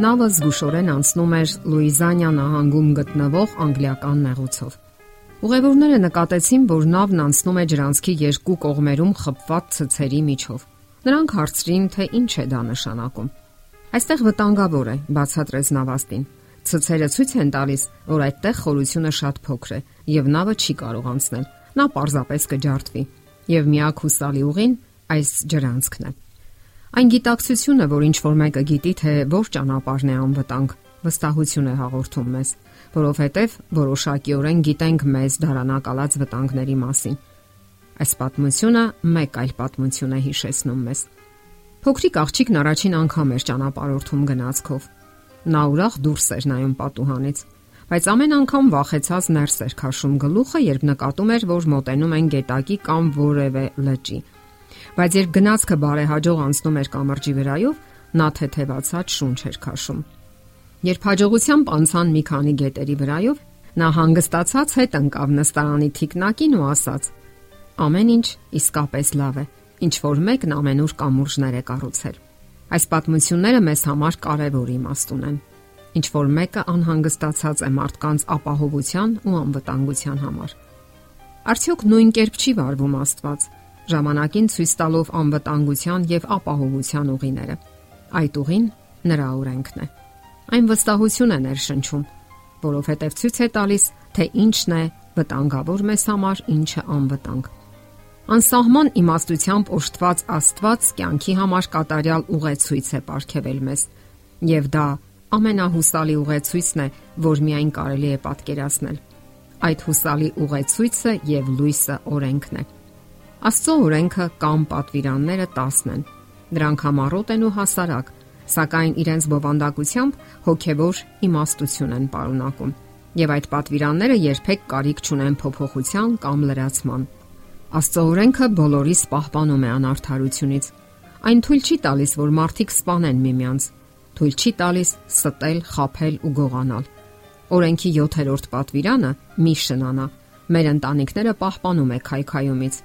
Նավը զգուշորեն անցնում էր Լուիզանիա նահանգում գտնվող անգլիական նեղուցով։ Ուղևորները նկատեցին, որ նավն անցնում է ջրանցքի երկու կողմերում խփված ցցերի միջով։ Նրանք հարցրին, թե ինչ է դա նշանակում։ Այստեղ վտանգավոր է, բացատրեց նավաստին։ Ցցերը ցույց են տալիս, որ այդտեղ խորությունը շատ փոքր է եւ նավը չի կարող անցնել։ Նա պարզապես կջարդվի։ Եվ միակ հուսալի ուղին այս ջրանցքն է։ Այն գիտակցությունը, որ ինչ որ մեկը գիտի, թե որ ճանապարհն է անվտանգ, վստահություն է հաղորդում մեզ, որովհետև որոշակիորեն գիտենք մեզ դարանակալած վտանգների մասին։ Այս պատմությունը մեկ այլ պատմություն է հիշեցնում մեզ։ Փոքրիկ աղջիկն առաջին անգամ էր ճանապարհորդում գնացքով։ Նա ուրախ դուրս էր նայում պատուհանից, բայց ամեն անգամ վախեցած ներս էր քաշում գլուխը, երբ նկատում էր, որ մոտենում են գետակի կամ որևէ լճի բայց երբ գնացքը բարեհաջող անցնում էր կամրջի վրայով, նա թեթևացած շունչ էր քաշում։ Երբ հաջողությամբ անցան մի քանի գետերի վրայով, նա հանգստացած հետ ընկավ նստարանի թիկնակին ու ասաց. Ամեն ինչ իսկապես լավ է, ինչ որ մեկն ամենուր կամուրջներ է կառուցել։ Այս պատմությունները մեզ համար կարևոր իմաստ ունեն։ Ինչ որ մեկը անհանգստացած է մարդկանց ապահովության ու անվտանգության համար։ Արդյոք նույն կերպ չի վարվում Աստված ժամանակին ցույց տալով անվտանգության եւ ապահովության ուղիները։ Այդ ուղին նրա օրենքն է։ Այն վստահություն է ներշնչում, որովհետեւ ցույց է տալիս, թե ինչն է վտանգավոր մեզ համար, ինչը անվտանգ։ Անսահման իմաստությամբ օժտված Աստված կյանքի համար կատարյալ ուղեցույց է ապարգևել մեզ, եւ դա ամենահուսալի ուղեցույցն է, որ միայն կարելի է պատկերացնել։ Այդ հուսալի ուղեցույցը եւ լույսը օրենքն է։ Աստծո օրենքը կամ պատվիրանները 10 են։ Դրանք համառոտ են ու հասարակ, սակայն իրենց բովանդակությամբ հոգևոր իմաստություն են պարունակում։ Եվ այդ պատվիրանները երբեք կարիք չունեն փոփոխության կամ լրացման։ Աստծո օրենքը բոլորիս պահպանում է անարթարությունից։ Այն թույլ չի տալիս, որ մարդիկ սپانեն միմյանց։ Թույլ չի տալիս ստել, խაფել ու գողանալ։ Օրենքի 7-րդ պատվիրանը՝ մի շնանա։ Մեր ընտանիքները պահպանում է քայքայումից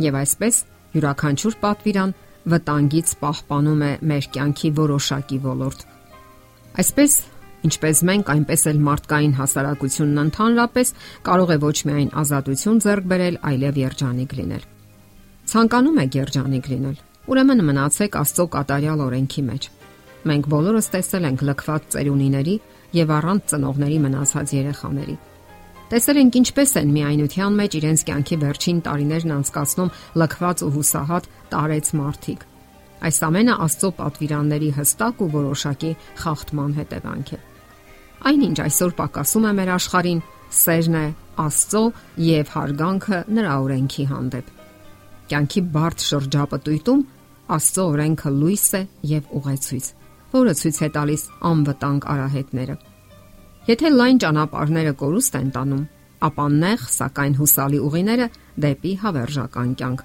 Եվ այսպես յուրաքանչյուր պատվիրան վտանգից պահպանում է մեր կյանքի որոշակի ոլորտ։ Այսպես Ինչպես մենք, այնպես էլ մարդկային հասարակությունն ընդհանրապես կարող է ոչ միայն ազատություն ձեռք բերել, այլև երջանիկ լինել։ Ցանկանում եք երջանիկ լինել։ Ուրեմն մնացեք Աստծո կատարյալ օրենքի մեջ։ Մենք բոլորս տեսել ենք լքված ծերունիների եւ առանց ծնողների մնացած երեխաների։ Տեսել ենք ինչպես են միայնության մեջ իրենց կյանքի վերջին տարիներն անցկացնում լքված ու հուսահատ տարեց մարդիկ։ Այս ամենը Աստծո պատվիրանների հստակ ու որոշակի խախտման հետևանք է։ Այնինչ այսօր պակասում է մեր աշխարհին, սերն է Աստծո եւ հարգանքը նրա օրենքի հանդեպ։ Կյանքի բարդ շրջապտույտում Աստծո օրենքը լույս է եւ ուղեցույց, որը ցույց է տալիս անվտանգ արահետները Եթե լայն ճանապարհները կորուստ են տանում, ապա նեղ, սակայն հուսալի ուղիները դեպի հավերժական կյանք։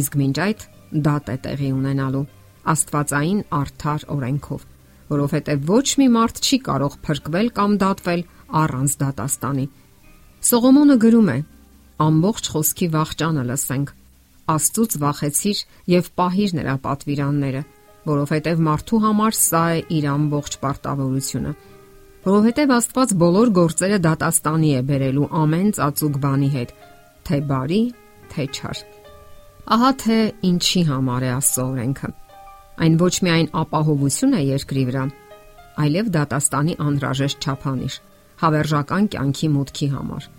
Իսկ մինչ այդ դատ է տեղի ունենալու Աստվածային արդար օրենքով, որովհետև ոչ մի մարդ չի կարող փրկվել կամ դատվել առանց դատաստանի։ Սողոմոնը գրում է. ամբողջ խոսքի վախճանը լսենք։ Աստծուց վախեցիր եւ պահիր նրա պատվիրանները, որովհետև մարդու համար սա է իր ամբողջ պարտավորությունը որովհետև Աստված բոլոր գործերը դատաստանի է բերելու ամեն ծածուկ բանի հետ, թե բարի, թե չար։ Ահա թե ինչի համար է Աստծո օրենքը։ Այն ոչ միայն ապահովություն է երկրի վրա, այլև դատաստանի անհրաժեշտ չափանիշ, հավերժական կյանքի մուտքի համար։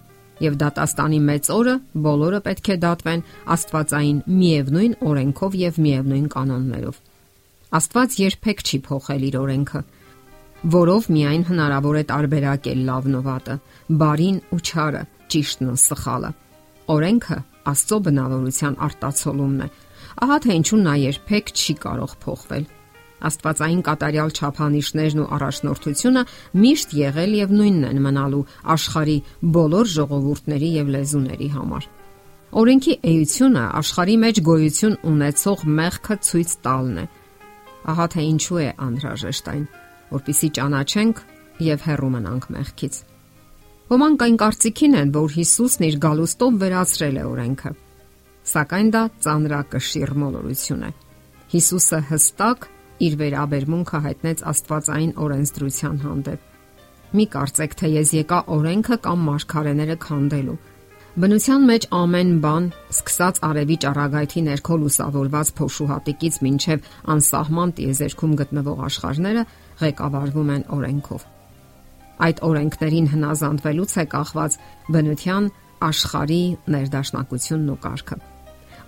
Եվ դատաստանի մեծ օրը բոլորը պետք է դատվեն Աստվածային միևնույն օրենքով եւ միևնույն կանոններով։ Աստված երբեք չի փոխել իր օրենքը, որով միայն հնարավոր է տարբերակել լավն ու վատը, բարին ու չարը, ճիշտն ու սխալը։ Օրենքը Աստծո բնավորության արտացոլումն է։ Ահա թե ինչու նա երբեք չի կարող փոխվել։ Աստվածային կատարյալ չափանիշներն ու առաջնորդությունը միշտ եղել եւ նույնն են մնալու աշխարի բոլոր ժողովուրդների եւ լեզուների համար։ Օրենքի էությունը աշխարի մեջ գոյություն ունեցող մեղքը ցույց տալն է։ Ահա թե ինչու է անհրաժեշտ այն որpիսի ճանաչենք եւ հեռու մնանք մեղքից։ Ոմանք այն կարծիքին են, որ Հիսուսն իր գալուստով վերացրել է օրենքը։ Սակայն դա ծանրակշիռ մոլորություն է։ Հիսուսը հստակ իր վերաբերմունքը հայտնեց Աստվածային օրենսդրության հանդեպ։ Մի կարծեք, թե ես եկա օրենքը կամ մարգարեները քանդելու։ Բնության մեջ ամեն բան, սկսած արևի ճառագայթի ներքո լուսավորված փոշուհատիկից մինչև անսահման տիեզերքում գտնվող աշխարհները ղեկավարվում են օրենքով։ Այդ օրենքներին հնազանդվելուց է կախված բնության աշխարհի ներդաշնակությունն ու կարգը։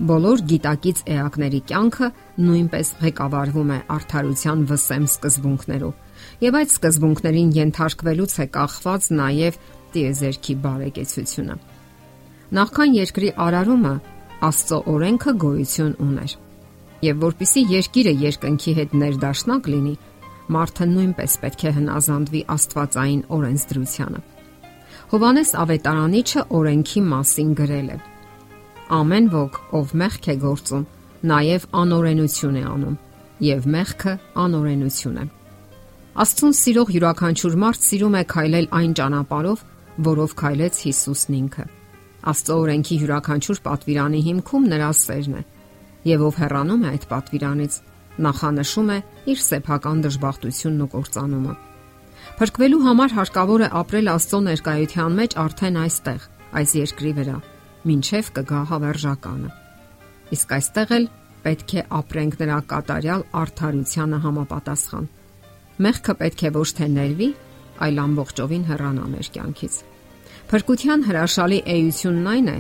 Բոլոր գիտակից էակների կյանքը նույնպես ղեկավարվում է արդարության վսեմ սկզբունքներով։ Եվ այդ սկզբունքներին ենթարկվելուց է կախված նաև տիեզերքի բարեկեցությունը։ Նախքան երկրի արարումը Աստծո օրենքը գոյություն ուներ։ Եվ որpիսի երկիրը երկնքի հետ ներդաշնակ լինի, մարդը նույնպես պետք է հնազանդվի Աստվածային օրենսդրությանը։ Հովանես Ավետարանիչը օրենքի մասին գրել է. Ամեն ոք, ով մեղք է գործում, նաև անօրենություն է անում, եւ մեղքը անօրենություն է։ Աստծուն սիրող յուրաքանչյուր մարդ սիրում է քայլել այն ճանապարով, որով քայլեց Հիսուսն ինքը։ Աստծո օրենքի յուրաքանչյուր պատվիրանի հիմքում նրա սերն է, եւ ով հեռանում է այդ պատվիրանից, նախանշում է իր սեփական դժբախտությունն ու կործանումը։ Փրկվելու համար հարկավոր է ապրել Աստծո ներկայության մեջ արդեն այստեղ, այս երկրի վրա, ինչև կգա հավերժականը։ Իսկ այստեղ էլ պետք է ապրենք նրա կատարյալ արդարությանը համապատասխան։ Մեղքը պետք է ոչ թե ներվի, այլ ամբողջովին հեռանա մեր կյանքից։ Փրկության հրաշալի էությունն այն է,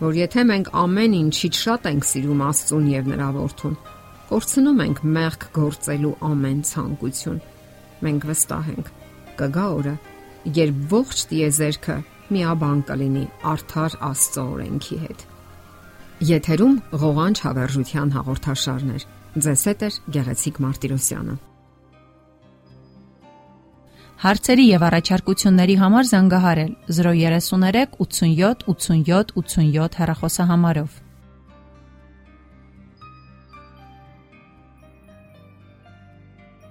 որ եթե մենք ամեն ինչից շատ ենք սիրում Աստծուն եւ նրա որդուն, կորցնում ենք մեղք գործելու ամեն ցանկություն։ Մենք վստահ ենք, կգա օրը, երբ ողջ տիեզերքը միաբան կլինի արդար Աստծո օրենքի հետ։ Եթերում ղողանջ հավերժության հաղորդաշարներ։ Ձեզ հետ է Գեղեցիկ Մարտիրոսյանը։ Հարցերի եւ առաջարկությունների համար զանգահարել 033 87 87 87 հեռախոսահամարով։